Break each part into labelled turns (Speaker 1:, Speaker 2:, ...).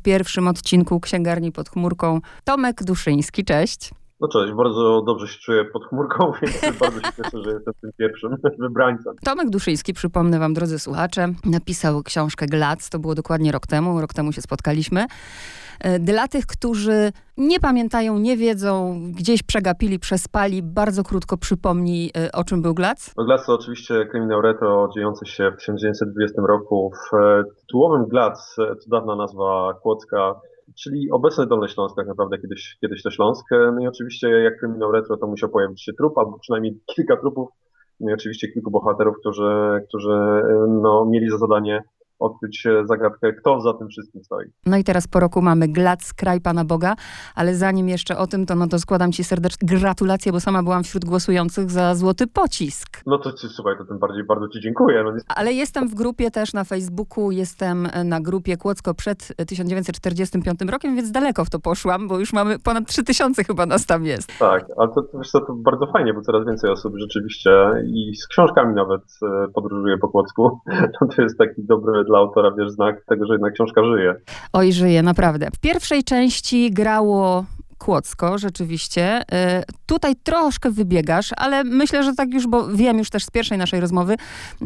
Speaker 1: w pierwszym odcinku Księgarni pod chmurką Tomek Duszyński. Cześć.
Speaker 2: No cześć, bardzo dobrze się czuję pod chmurką, więc bardzo się cieszę, że jestem tym pierwszym wybrańcem.
Speaker 1: Tomek Duszyński, przypomnę wam, drodzy słuchacze, napisał książkę Glac, to było dokładnie rok temu, rok temu się spotkaliśmy. E, dla tych, którzy nie pamiętają, nie wiedzą, gdzieś przegapili, przespali, bardzo krótko przypomnij, e, o czym był Glac.
Speaker 2: Glac to oczywiście kryminał retro dziejący się w 1920 roku. W e, tytułowym Glac, to dawna nazwa Kłodzka, czyli obecny Dolny Śląsk tak naprawdę, kiedyś, kiedyś to Śląsk. No i oczywiście jak kryminał retro, to musiał pojawić się trup, albo przynajmniej kilka trupów, no i oczywiście kilku bohaterów, którzy, którzy no, mieli za zadanie odkryć zagadkę, kto za tym wszystkim stoi.
Speaker 1: No i teraz po roku mamy Glac, kraj Pana Boga, ale zanim jeszcze o tym, to no to składam Ci serdeczne gratulacje, bo sama byłam wśród głosujących za Złoty Pocisk.
Speaker 2: No to słuchaj, to tym bardziej bardzo Ci dziękuję. No,
Speaker 1: ale jestem w grupie też na Facebooku, jestem na grupie Kłodzko przed 1945 rokiem, więc daleko w to poszłam, bo już mamy ponad 3000 chyba nas tam jest.
Speaker 2: Tak, ale to, wiesz co, to bardzo fajnie, bo coraz więcej osób rzeczywiście i z książkami nawet e, podróżuje po Kłodzku. No to jest taki dobry dla autora, wiesz, znak tego, że jednak książka żyje.
Speaker 1: Oj, żyje, naprawdę. W pierwszej części grało Kłodzko, rzeczywiście. E, tutaj troszkę wybiegasz, ale myślę, że tak już, bo wiem już też z pierwszej naszej rozmowy,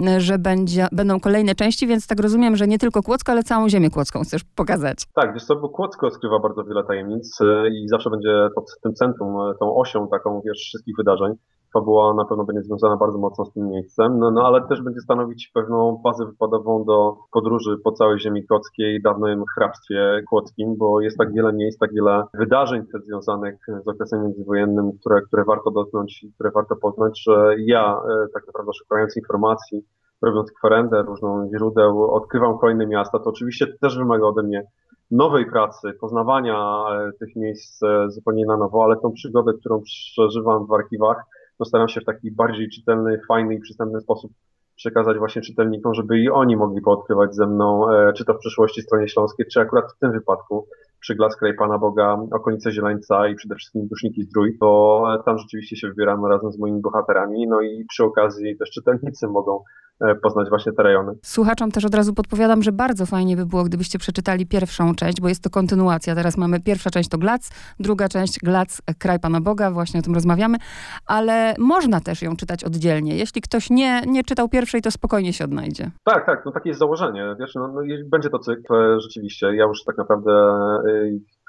Speaker 1: e, że będzie, będą kolejne części, więc tak rozumiem, że nie tylko Kłodzko, ale całą ziemię kłodzką chcesz pokazać.
Speaker 2: Tak, wiesz co, bo Kłodzko skrywa bardzo wiele tajemnic e, i zawsze będzie pod tym centrum, tą osią taką, wiesz, wszystkich wydarzeń fabuła na pewno będzie związana bardzo mocno z tym miejscem, no, no ale też będzie stanowić pewną bazę wypadową do podróży po całej ziemi kłodzkiej, dawnym hrabstwie kłodzkim, bo jest tak wiele miejsc, tak wiele wydarzeń związanych z okresem międzywojennym, które, które warto dotknąć i które warto poznać, że ja e, tak naprawdę szukając informacji, robiąc kwerendę różną źródeł, odkrywam kolejne miasta, to oczywiście też wymaga ode mnie nowej pracy, poznawania e, tych miejsc e, zupełnie na nowo, ale tą przygodę, którą przeżywam w archiwach, no staram się w taki bardziej czytelny, fajny i przystępny sposób przekazać właśnie czytelnikom, żeby i oni mogli poodkrywać ze mną, e, czy to w przyszłości stronie śląskiej, czy akurat w tym wypadku przy Kraj Pana Boga, okolice Zieleńca i przede wszystkim Duszniki Zdrój, bo e, tam rzeczywiście się wybieramy razem z moimi bohaterami, no i przy okazji też czytelnicy mogą poznać właśnie te rejony.
Speaker 1: Słuchaczom też od razu podpowiadam, że bardzo fajnie by było, gdybyście przeczytali pierwszą część, bo jest to kontynuacja. Teraz mamy pierwsza część to Glac, druga część Glac, Kraj Pana Boga, właśnie o tym rozmawiamy, ale można też ją czytać oddzielnie. Jeśli ktoś nie, nie czytał pierwszej, to spokojnie się odnajdzie.
Speaker 2: Tak, tak, no takie jest założenie. Wiesz, no, no będzie to cykl, e, rzeczywiście. Ja już tak naprawdę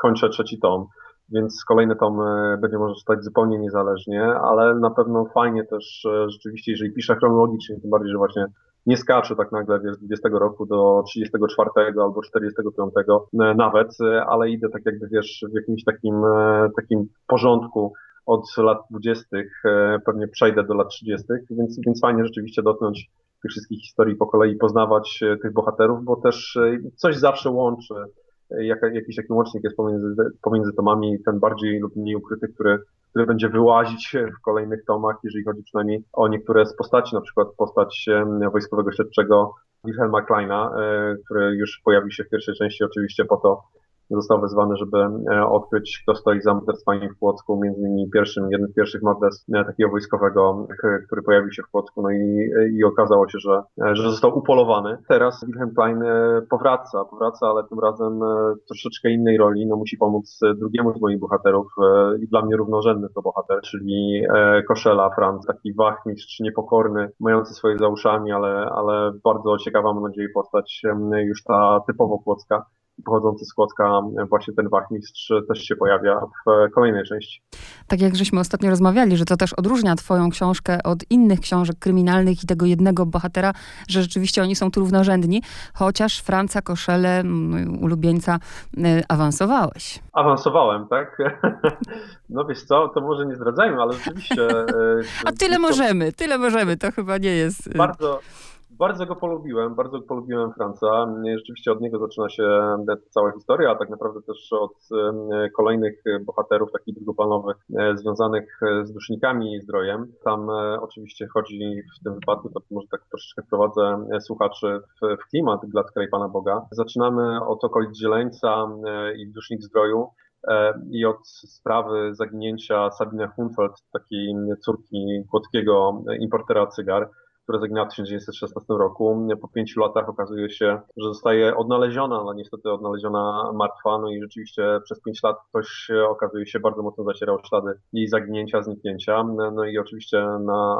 Speaker 2: kończę trzeci tom więc kolejny tom e, będzie można czytać zupełnie niezależnie, ale na pewno fajnie też e, rzeczywiście, jeżeli piszę chronologicznie, tym bardziej, że właśnie nie skaczę tak nagle wiesz, z 20 roku do 34 albo 45 e, nawet, ale idę tak jakby wiesz w jakimś takim, takim porządku od lat 20. pewnie przejdę do lat 30., więc, więc fajnie rzeczywiście dotknąć tych wszystkich historii po kolei, poznawać tych bohaterów, bo też coś zawsze łączy jak, jakiś taki łącznik jest pomiędzy, pomiędzy tomami, ten bardziej lub mniej ukryty, który, który będzie wyłazić w kolejnych tomach, jeżeli chodzi przynajmniej o niektóre z postaci, na przykład postać wojskowego śledczego Wilhelma Kleina, e, który już pojawi się w pierwszej części oczywiście po to, został wezwany, żeby e, odkryć, kto stoi za morderstwami w Płocku, między innymi pierwszym, jednym z pierwszych morderstw e, takiego wojskowego, który pojawił się w Płocku, no i, i okazało się, że, e, że został upolowany. Teraz Wilhelm Klein powraca, powraca, ale tym razem troszeczkę innej roli, no musi pomóc drugiemu z moich bohaterów i dla mnie równorzędny to bohater, czyli Koszela Franz, taki wachmistrz niepokorny, mający swoje za uszami, ale, ale bardzo ciekawa, mam nadzieję, postać już ta typowo płocka pochodzący z Kłodzka, właśnie ten wachmistrz też się pojawia w kolejnej części.
Speaker 1: Tak jak żeśmy ostatnio rozmawiali, że to też odróżnia twoją książkę od innych książek kryminalnych i tego jednego bohatera, że rzeczywiście oni są tu równorzędni, chociaż Franca Koszele, ulubieńca, y, awansowałeś.
Speaker 2: Awansowałem, tak? No wiesz co, to może nie zdradzajmy, ale rzeczywiście...
Speaker 1: Y, A tyle możemy, tyle możemy, to chyba nie jest...
Speaker 2: Y, bardzo bardzo go polubiłem, bardzo polubiłem Franca. Rzeczywiście od niego zaczyna się cała historia, a tak naprawdę też od kolejnych bohaterów takich drugoplanowych e, związanych z dusznikami i zdrojem. Tam e, oczywiście chodzi w tym wypadku, to może tak troszeczkę wprowadzę e, słuchaczy w, w klimat dla kraj Pana Boga. Zaczynamy od okolic Zieleńca i Dusznik Zdroju i od sprawy zaginięcia Sabine Hunfeld, takiej córki kłodzkiego importera cygar zaginęła w 1916 roku. Po pięciu latach okazuje się, że zostaje odnaleziona, no niestety odnaleziona martwa, no i rzeczywiście przez pięć lat ktoś okazuje się bardzo mocno zacierał ślady jej zaginięcia, zniknięcia. No i oczywiście na,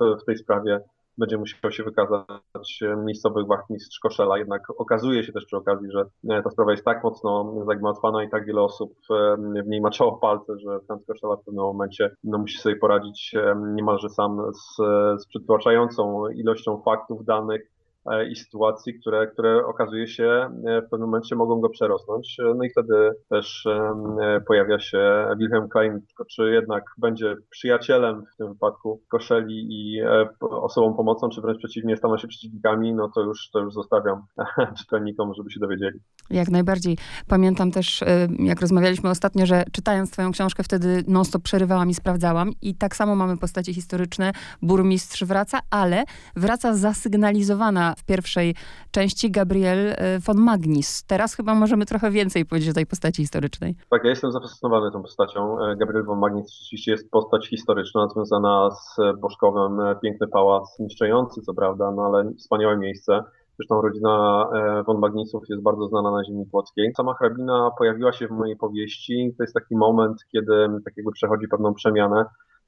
Speaker 2: w, w tej sprawie będzie musiał się wykazać miejscowy wachmistrz Koszela. Jednak okazuje się też przy okazji, że e, ta sprawa jest tak mocno zagmatwana i tak wiele osób e, w niej maczało palce, że Franz Koszela w pewnym momencie no, musi sobie poradzić e, niemalże sam z, z przytłaczającą ilością faktów, danych, E, i sytuacji, które, które okazuje się e, w pewnym momencie mogą go przerosnąć. E, no i wtedy też pojawia się Wilhelm Klein, czy jednak będzie przyjacielem w tym wypadku Koszeli i osobą pomocą, czy wręcz przeciwnie, staną się przeciwnikami, no to już, to już zostawiam czytelnikom, żeby się dowiedzieli.
Speaker 1: Jak najbardziej. Pamiętam też, jak rozmawialiśmy ostatnio, że czytając twoją książkę, wtedy non-stop przerywałam i sprawdzałam i tak samo mamy postacie historyczne. Burmistrz wraca, ale wraca zasygnalizowana w pierwszej części Gabriel e, von Magnis. Teraz chyba możemy trochę więcej powiedzieć o tej postaci historycznej.
Speaker 2: Tak, ja jestem zafascynowany tą postacią. E, Gabriel von Magnis rzeczywiście jest postać historyczna, związana z Boszkowem. E, piękny pałac, niszczący co prawda, no ale wspaniałe miejsce. Zresztą rodzina von Magnisów jest bardzo znana na ziemi płockiej. Sama hrabina pojawiła się w mojej powieści. To jest taki moment, kiedy tak jakby przechodzi pewną przemianę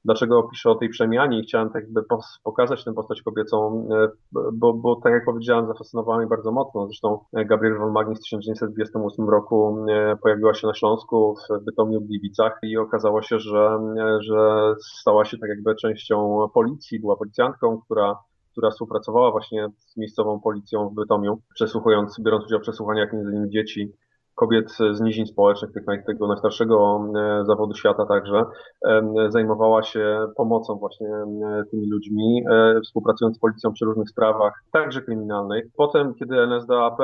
Speaker 2: dlaczego piszę o tej przemianie i chciałem tak jakby pokazać tę postać kobiecą, e, bo, bo tak jak powiedziałem, zafascynowała mnie bardzo mocno. Zresztą e, Gabriel von Magnis w 1928 roku e, pojawiła się na Śląsku w Bytomiu, w Gliwicach i okazało się, że, że stała się tak jakby częścią policji, była policjantką, która która współpracowała właśnie z miejscową policją w Bytomiu, przesłuchując, biorąc udział w przesłuchaniach między innymi dzieci kobiet z nizin społecznych, tych, tego najstarszego e, zawodu świata także, zajmowała się pomocą właśnie tymi ludźmi, e, współpracując z policją przy różnych sprawach, także kryminalnych. Potem, kiedy NSDAP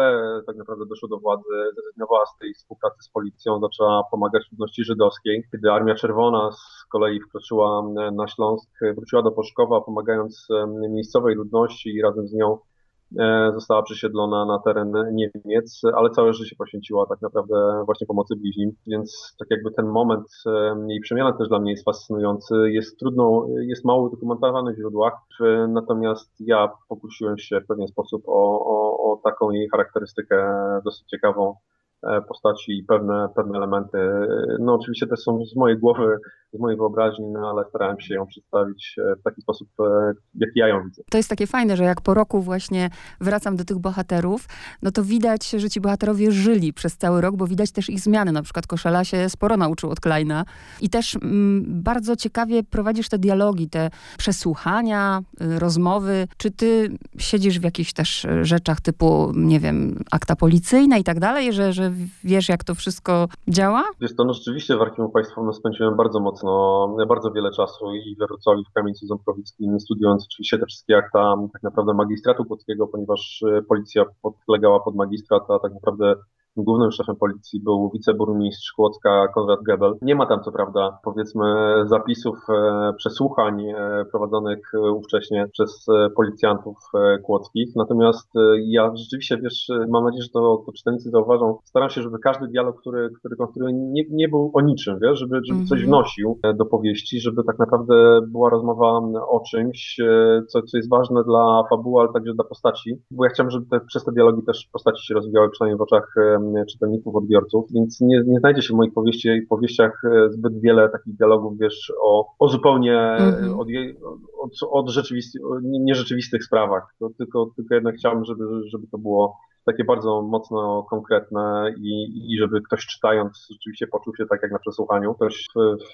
Speaker 2: tak naprawdę doszło do władzy, zrezygnowała z tej współpracy z policją, zaczęła pomagać ludności żydowskiej. Kiedy Armia Czerwona z kolei wkroczyła na Śląsk, wróciła do Poszkowa, pomagając miejscowej ludności i razem z nią E, została przesiedlona na teren Niemiec, ale całe życie poświęciła tak naprawdę właśnie pomocy bliźnim, więc tak jakby ten moment jej przemiana też dla mnie jest fascynujący, jest trudno, jest mało udokumentowany w źródłach, natomiast ja pokusiłem się w pewien sposób o, o, o taką jej charakterystykę dosyć ciekawą, E, postaci i pewne, pewne elementy. No oczywiście też są z mojej głowy, z mojej wyobraźni, no ale starałem się ją przedstawić e, w taki sposób, e, jak ja ją widzę.
Speaker 1: To jest takie fajne, że jak po roku właśnie wracam do tych bohaterów, no to widać, że ci bohaterowie żyli przez cały rok, bo widać też ich zmiany. Na przykład Koszela się sporo nauczył od Kleina. I też mm, bardzo ciekawie prowadzisz te dialogi, te przesłuchania, y, rozmowy. Czy ty siedzisz w jakichś też rzeczach typu, nie wiem, akta policyjne i tak dalej, że, że wiesz, jak to wszystko działa?
Speaker 2: Wiesz, to no rzeczywiście w Archiwum Państwowym spędziłem bardzo mocno, bardzo wiele czasu i we Wrocławiu, w Kamieńcu Ząbkowickim, studiując oczywiście te wszystkie akta tak naprawdę magistratu płockiego, ponieważ e, policja podlegała pod magistrat, a tak naprawdę Głównym szefem policji był wiceburmistrz Kłodzka Konrad Gebel. Nie ma tam co prawda powiedzmy zapisów e, przesłuchań e, prowadzonych e, ówcześnie przez policjantów kłodzkich. Natomiast ja rzeczywiście, wiesz, mam nadzieję, że to, to czytelnicy zauważą, staram się, żeby każdy dialog, który, który konstruuję, nie, nie był o niczym, wiesz, żeby, żeby mm -hmm. coś mhm. wnosił do powieści, żeby tak naprawdę była rozmowa o czymś, co, co jest ważne dla fabuły, ale także dla postaci, bo ja chciałem, żeby te, przez te dialogi też postaci się rozwijały, przynajmniej w oczach czytelników, odbiorców, więc nie, nie znajdzie się w moich powieści, powieściach e, zbyt wiele takich dialogów, wiesz, o, o zupełnie mm-hmm. od, od, od rzeczywisty, nierzeczywistych sprawach, to tylko, tylko jednak chciałbym, żeby, żeby to było takie bardzo mocno konkretne i, i żeby ktoś czytając rzeczywiście poczuł się tak jak na przesłuchaniu, ktoś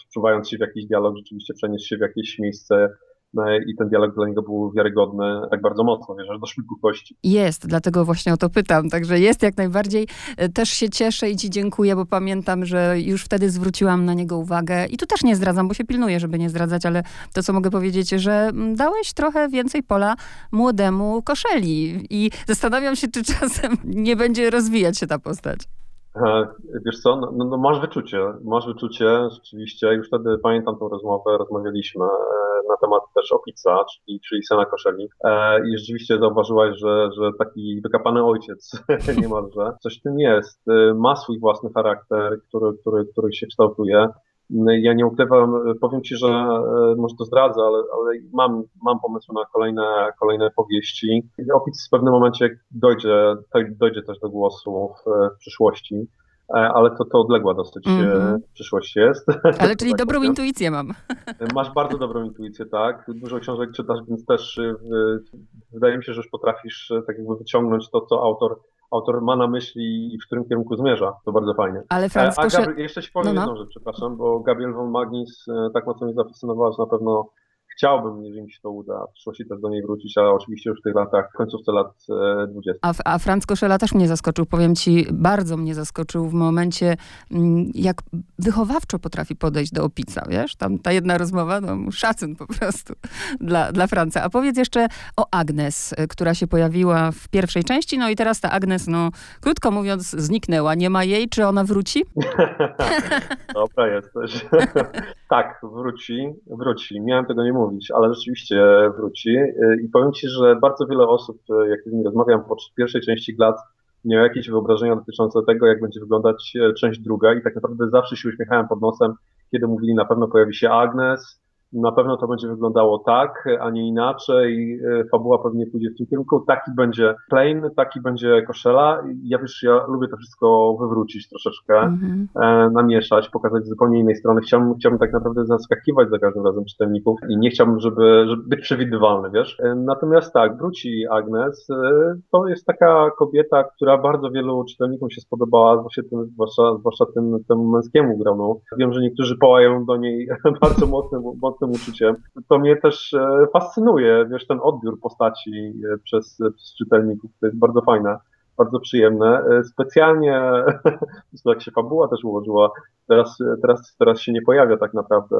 Speaker 2: wczuwając się w jakiś dialog rzeczywiście przeniósł się w jakieś miejsce i ten dialog dla niego był wiarygodny tak bardzo mocno, wiesz, aż do szpiku kości.
Speaker 1: Jest, dlatego właśnie o to pytam. Także jest jak najbardziej. E, też się cieszę i ci dziękuję, bo pamiętam, że już wtedy zwróciłam na niego uwagę i tu też nie zdradzam, bo się pilnuję, żeby nie zdradzać, ale to, co mogę powiedzieć, że mm, dałeś trochę więcej pola młodemu koszeli i zastanawiam się, czy czasem nie będzie rozwijać się ta postać.
Speaker 2: E, wiesz co, no, no, no, masz wyczucie, masz wyczucie, rzeczywiście, już wtedy pamiętam tą rozmowę, rozmawialiśmy e, na temat też Opica, czyli, czyli Sena Koszeli e, i rzeczywiście zauważyłaś, że, że taki wykapany ojciec niemalże, coś w tym jest, ma swój własny charakter, który, który, który się kształtuje, Ja nie ukrywam, powiem Ci, że może to zdradzę, ale, ale mam, mam pomysły na kolejne, kolejne powieści. Opic w pewnym momencie dojdzie, dojdzie też do głosu w, w przyszłości. E, ale to, to odległa dosyć mm -hmm. przyszłość jest.
Speaker 1: Ale czyli tak dobrą powiem. intuicję mam.
Speaker 2: Masz bardzo dobrą intuicję, tak. Dużo książek czytasz, więc też e, wydaje mi się, że już potrafisz tak jakby wyciągnąć to, co autor autor ma na myśli i w którym kierunku zmierza. To bardzo fajnie.
Speaker 1: Ale Franz A
Speaker 2: Gabriel, jeszcze ci powiem no, no. jedną rzecz, przepraszam, bo Gabriel von Magnis tak mocno mnie zafascynował, że na pewno chciałbym, jeżeli mi się to uda, w przyszłości też do niej wrócić, ale oczywiście już w tych latach, końcówce lat 20.
Speaker 1: E, a, a Franz Koszela też mnie zaskoczył, powiem ci, bardzo mnie zaskoczył w momencie, mm, jak wychowawczo potrafi podejść do opica, wiesz? Tam ta jedna rozmowa, no szacun po prostu dla, dla Franca. A powiedz jeszcze o Agnes, e, która się pojawiła w pierwszej części, no i teraz ta Agnes, no krótko mówiąc, zniknęła. Nie ma jej, czy ona wróci?
Speaker 2: Dobra jesteś. Tak, wróci, wróci. Miałem tego nie mówić ale rzeczywiście wróci. I powiem Ci, że bardzo wiele osób, jak z nimi rozmawiam po pierwszej części GLAD, miało jakieś wyobrażenia dotyczące tego, jak będzie wyglądać e, część druga i tak naprawdę zawsze się uśmiechałem pod nosem, kiedy mówili, na pewno pojawi się Agnes, na pewno to będzie wyglądało tak, a nie inaczej. E, fabuła pewnie pójdzie w tym kierunku. Taki będzie Plain, taki będzie Koszela. Ja wiesz, ja lubię to wszystko wywrócić troszeczkę, mm -hmm. namieszać, pokazać z zupełnie innej strony. Chciałbym, chciałbym tak naprawdę zaskakiwać za każdym razem czytelników i nie chciałbym, żeby, żeby być przewidywalny, wiesz. E, natomiast tak, wróci Agnes. To jest taka kobieta, która bardzo wielu czytelnikom się spodobała, zwłaszcza tym, zwłaszcza, zwłaszcza tym, temu męskiemu gronu. Wiem, że niektórzy połają do niej bardzo mocnym, mocnym uczuciem. To mnie też e, fascynuje, wiesz, ten odbiór postaci e, przez, przez czytelników. To jest bardzo fajne, bardzo przyjemne. E, specjalnie, tak się fabuła też ułożyła, teraz, teraz, teraz się nie pojawia tak naprawdę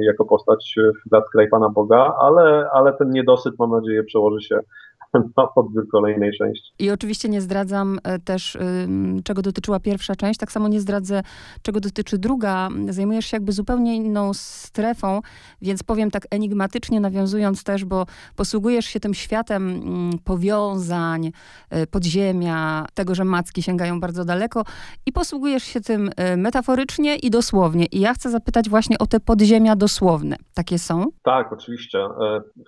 Speaker 2: jako postać w Blacklej Pana Boga, ale, ale ten niedosyt, mam nadzieję, przełoży się na podbiór kolejnej części.
Speaker 1: I oczywiście nie zdradzam e, też, czego dotyczyła pierwsza część, tak samo nie zdradzę, czego dotyczy druga. Zajmujesz się jakby zupełnie inną strefą, więc powiem tak enigmatycznie, nawiązując też, bo posługujesz się tym światem mm, powiązań, e, podziemia, tego, że macki sięgają bardzo daleko i posługujesz się tym e, metaforycznie i dosłownie. I ja chcę zapytać właśnie o te podziemia dosłowne. Takie są?
Speaker 2: Tak, oczywiście.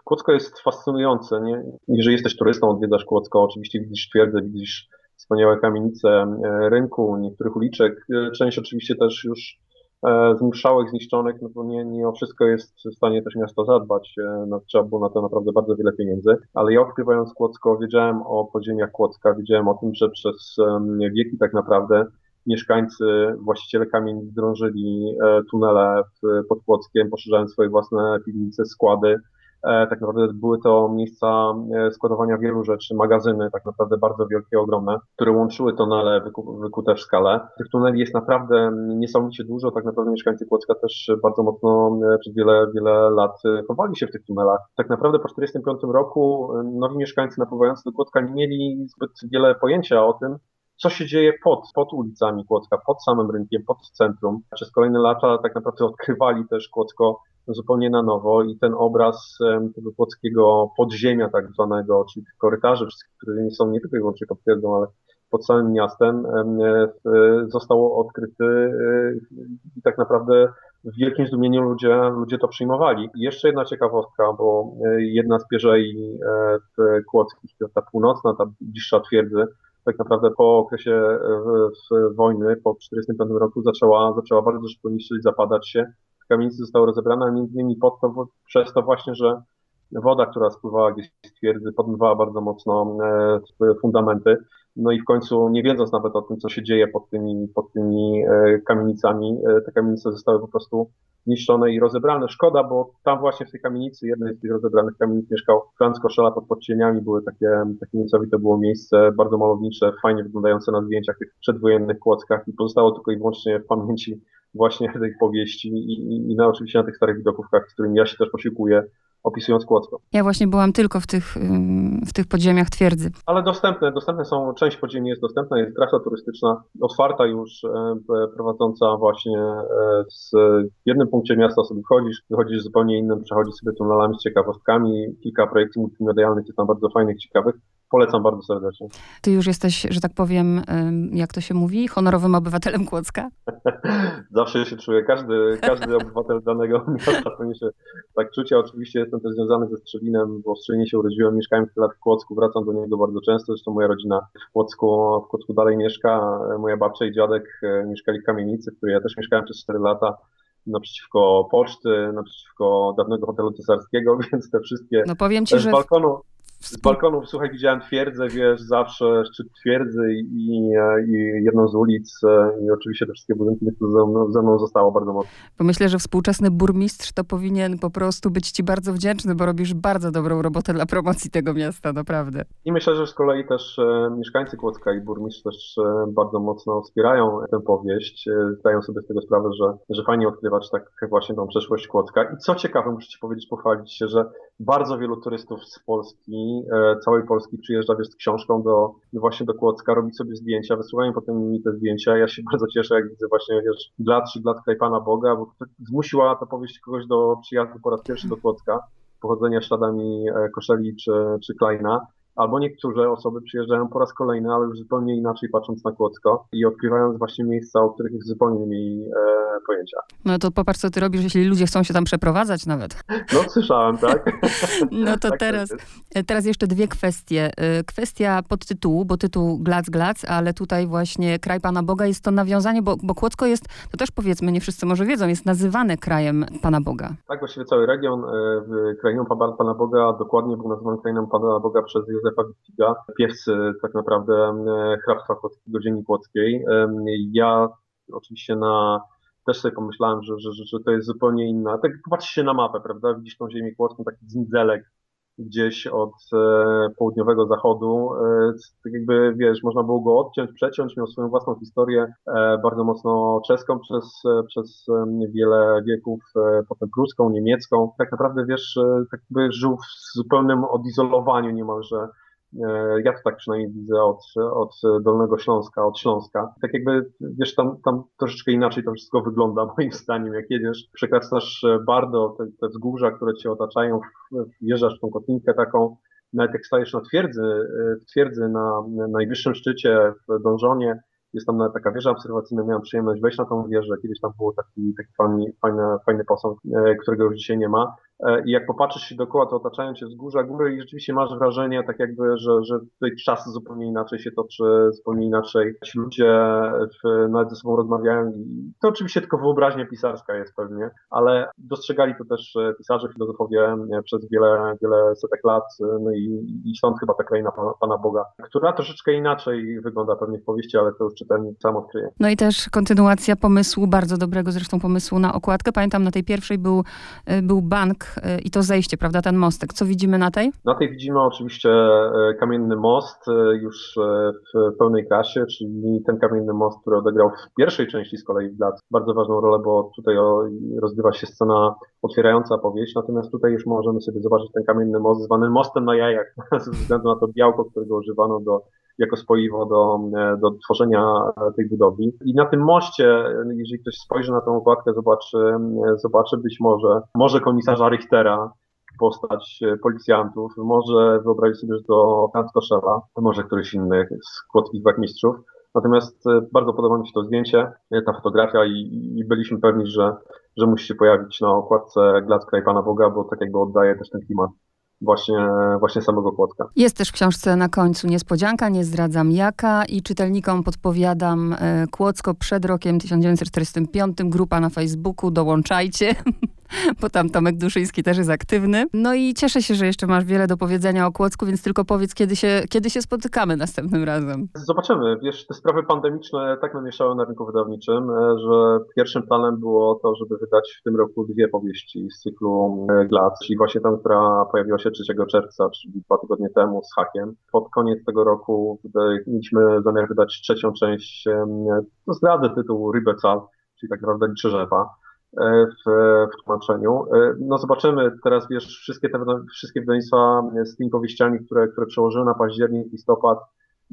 Speaker 2: Kłodzko jest fascynujące. Nie? Jeżeli jesteś jesteś turystą, odwiedzasz Kłodzko, oczywiście widzisz twierdzę, widzisz wspaniałe kamienice e, rynku, niektórych uliczek, e, część oczywiście też już e, zmszałych, zniszczonych, no bo nie, nie o wszystko jest w stanie też miasto zadbać, no, trzeba było na to naprawdę bardzo wiele pieniędzy, ale ja odkrywając Kłodzko wiedziałem o podziemiach Kłodzka, wiedziałem o tym, że przez wieki tak naprawdę mieszkańcy, właściciele kamienic drążyli tunele pod Kłodzkiem, poszerzając swoje własne piwnice, składy, tak naprawdę były to miejsca e, składowania wielu rzeczy, magazyny tak naprawdę bardzo wielkie, ogromne, które łączyły tunele wykute w skale. Tych tuneli jest naprawdę niesamowicie dużo, tak naprawdę mieszkańcy Kłodzka też bardzo mocno e, przez wiele, wiele lat chowali się w tych tunelach. Tak naprawdę po 1945 roku nowi mieszkańcy napływający do Kłodzka nie mieli zbyt wiele pojęcia o tym, co się dzieje pod, pod ulicami Kłodzka, pod samym rynkiem, pod centrum. Przez kolejne lata tak naprawdę odkrywali też Kłodzko zupełnie na nowo i ten obraz tego płockiego podziemia tak zwanego, czyli tych korytarzy, które nie są nie tylko i wyłącznie potwierdzą, ale pod samym miastem został odkryty e, i tak naprawdę w wielkim zdumieniu ludzie, ludzie to przyjmowali. I jeszcze jedna ciekawostka, bo e, jedna z pierzei e, w Kłodzkich, ta północna, ta bliższa twierdzy, tak naprawdę po okresie wojny, po 1945 roku zaczęła, zaczęła bardzo szybko niszczyć, zapadać się kamienicy zostały rozebrane, między innymi pod to, przez to właśnie, że woda, która spływała gdzieś z twierdzy, podmywała bardzo mocno e, fundamenty. No i w końcu, nie wiedząc nawet o tym, co się dzieje pod tymi, pod tymi e, kamienicami, e, te kamienice zostały po prostu niszczone i rozebrane. Szkoda, bo tam właśnie w tej kamienicy, jednej z tych rozebranych kamienic mieszkał Franz Koszela pod podcieniami. Były takie, takie niesamowite było miejsce, bardzo malownicze, fajnie wyglądające na zdjęciach tych przedwojennych kłockach i pozostało tylko i wyłącznie w pamięci właśnie tej powieści i, i, i na, oczywiście na tych starych widokówkach, z którymi ja się też posiłkuję, opisując Kłodzko.
Speaker 1: Ja właśnie byłam tylko w tych, w tych podziemiach twierdzy.
Speaker 2: Ale dostępne, dostępne są, część podziemi jest dostępna, jest trasa turystyczna otwarta już, e, prowadząca właśnie e, z jednym punkcie miasta sobie wchodzisz, wychodzisz zupełnie innym, przechodzisz sobie tunelami z ciekawostkami, kilka projektów multimedialnych jest tam bardzo fajnych, ciekawych, polecam bardzo serdecznie.
Speaker 1: Ty już jesteś, że tak powiem, jak to się mówi, honorowym obywatelem Kłodzka?
Speaker 2: Zawsze się czuję, każdy, każdy obywatel danego miasta powinien się tak czuć. Ja oczywiście jestem też związany ze Strzewinem, bo w Strzelinie się urodziłem, mieszkałem tyle lat w Kłodzku, wracam do niego bardzo często, zresztą moja rodzina w Kłodzku, w Kłodzku dalej mieszka, moja babcia i dziadek e, mieszkali w kamienicy, w której ja też mieszkałem przez 4 lata naprzeciwko poczty, naprzeciwko dawnego hotelu cesarskiego, więc te wszystkie
Speaker 1: no powiem ci,
Speaker 2: z
Speaker 1: że
Speaker 2: balkonu, z balkonów, słuchaj, widziałem twierdzę, wiesz, zawsze szczyt twierdzy i, i jedną z ulic i oczywiście te wszystkie budynki ze mną, ze mną zostało bardzo mocno.
Speaker 1: Bo myślę, że współczesny burmistrz to powinien po prostu być ci bardzo wdzięczny, bo robisz bardzo dobrą robotę dla promocji tego miasta, naprawdę.
Speaker 2: I myślę, że z kolei też e, mieszkańcy Kłodzka i burmistrz też e, bardzo mocno wspierają tę powieść, e, zdają sobie z tego sprawę, że, że fajnie odkrywać tak właśnie tą przeszłość Kłodzka. I co ciekawe, muszę ci powiedzieć, pochwalić się, że bardzo wielu turystów z Polski E, całej Polski przyjeżdża wiesz, z książką do, właśnie do Kłodzka, robić sobie zdjęcia, wysyłają potem mi te zdjęcia. Ja się bardzo cieszę, jak widzę właśnie, wiesz, dla czy dla Pana Boga, bo zmusiła ta powieść kogoś do przyjazdu po raz pierwszy do Kłodzka, pochodzenia śladami e, Koszeli czy, czy Kleina albo niektóre osoby przyjeżdżają po raz kolejny, ale już zupełnie inaczej patrząc na Kłodzko i odkrywając właśnie miejsca, o których zupełnie nie mieli e, pojęcia.
Speaker 1: No to popatrz, co ty robisz, jeśli ludzie chcą się tam przeprowadzać nawet.
Speaker 2: No słyszałem, tak?
Speaker 1: No to tak teraz, teraz jeszcze dwie kwestie. E, kwestia podtytułu, bo tytuł Glac Glac, ale tutaj właśnie Kraj Pana Boga jest to nawiązanie, bo, bo Kłodzko jest, to też powiedzmy, nie wszyscy może wiedzą, jest nazywane krajem Pana Boga.
Speaker 2: Tak, właściwie cały region e, krainą Pana Boga dokładnie był nazywany krainem Pana Boga przez Józefa Wittiga, piewcy tak naprawdę hrabstwa kłodzkiego, ziemi kłodzkiej. Ja oczywiście na też sobie pomyślałem, że, że, że, to jest zupełnie inna. Tak popatrz się na mapę, prawda? Widzisz tą ziemię kłodzką, taki dzindelek gdzieś od e, południowego zachodu. E, tak jakby, wiesz, można było go odciąć, przeciąć, miał swoją własną historię, e, bardzo mocno czeską przez, przez wiele wieków, potem pruską, niemiecką. Tak naprawdę, wiesz, tak jakby żył w zupełnym odizolowaniu niemalże ja to tak przynajmniej widzę od, od Dolnego Śląska, od Śląska. Tak jakby, wiesz, tam, tam troszeczkę inaczej to wszystko wygląda, moim zdaniem. Jak jedziesz, przekraczasz bardzo te, te wzgórza, które cię otaczają, wjeżdżasz w tą kotlinkę taką, nawet jak stajesz na twierdzy, e, w twierdzy na, na najwyższym szczycie w Dążonie, jest tam nawet taka wieża obserwacyjna, miałem przyjemność wejść na tą wieżę, kiedyś tam był taki, taki fajny, fajny, fajny posąg, e, którego już dzisiaj nie ma. E, I jak popatrzysz się dookoła, to otaczają cię wzgórza, góry i rzeczywiście masz wrażenie, tak jakby, że, że tutaj czas zupełnie inaczej się toczy, zupełnie inaczej ci ludzie w, nawet ze sobą rozmawiają i to oczywiście tylko wyobraźnia pisarska jest pewnie, ale dostrzegali to też e, pisarze, filozofowie przez wiele, wiele setek lat, no i, i stąd chyba ta kraina Pana, Pana Boga, która troszeczkę inaczej wygląda pewnie w powieści, ale to już czytelnik sam odkryje.
Speaker 1: No i też kontynuacja pomysłu, bardzo dobrego zresztą pomysłu na okładkę. Pamiętam, na tej pierwszej był, e, był bank e, i to zejście, prawda, ten mostek. Co widzimy na tej?
Speaker 2: Na tej widzimy oczywiście e, kamienny most już w pełnej klasie, czyli ten kamienny most, który odegrał w pierwszej części z kolei bardzo ważną rolę, bo tutaj rozgrywa się scena otwierająca powieść, natomiast tutaj już możemy sobie zobaczyć ten kamienny most zwany mostem na jajach, ze względu na to białko, którego używano do jako spoiwo do, do tworzenia tej budowli. I na tym moście, jeżeli ktoś spojrzy na tą okładkę, zobaczy, zobaczy być może, może komisarza Richtera, postać policjantów, może wyobrazić sobie, że to Franz Koszela, może któryś inny z kłodzkich mistrzów. Natomiast bardzo podoba mi się to zdjęcie, ta fotografia i, i byliśmy pewni, że, że musi się pojawić na okładce Glac Kraj Pana Boga, bo tak jakby oddaje też ten klimat właśnie, właśnie samego Kłodzka.
Speaker 1: Jest też w książce na końcu niespodzianka, nie zdradzam jaka i czytelnikom podpowiadam e, Kłodzko przed rokiem 1945, grupa na Facebooku, dołączajcie. bo tam Tomek Duszyński też jest aktywny. No i cieszę się, że jeszcze masz wiele do powiedzenia o Kłodzku, więc tylko powiedz, kiedy się, kiedy się spotykamy następnym razem.
Speaker 2: Zobaczymy. Wiesz, te sprawy pandemiczne tak namieszały na rynku wydawniczym, e, że pierwszym planem było to, żeby wydać w tym roku dwie powieści z cyklu e, Glac, czyli właśnie tam, która pojawiła się 3 czerwca, czyli dwa tygodnie temu z hakiem. Pod koniec tego roku mieliśmy zamiar wydać trzecią część, no zdradzę tytuł Rybecal, czyli tak naprawdę Liczerzewa. E, w, w tłumaczeniu. E, no zobaczymy, teraz wiesz, wszystkie te wszystkie wydawnictwa z tymi powieściami, które, które przełożyły na październik, listopad,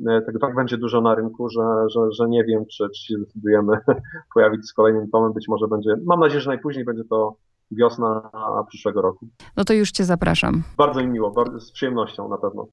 Speaker 2: e, tego tak będzie dużo na rynku, że, że, że nie wiem, czy, czy się zdecydujemy pojawić z kolejnym tomem. Być może będzie, mam nadzieję, że najpóźniej będzie to wiosna przyszłego roku.
Speaker 1: No to już Cię zapraszam.
Speaker 2: Bardzo mi miło, bardzo, z przyjemnością na pewno.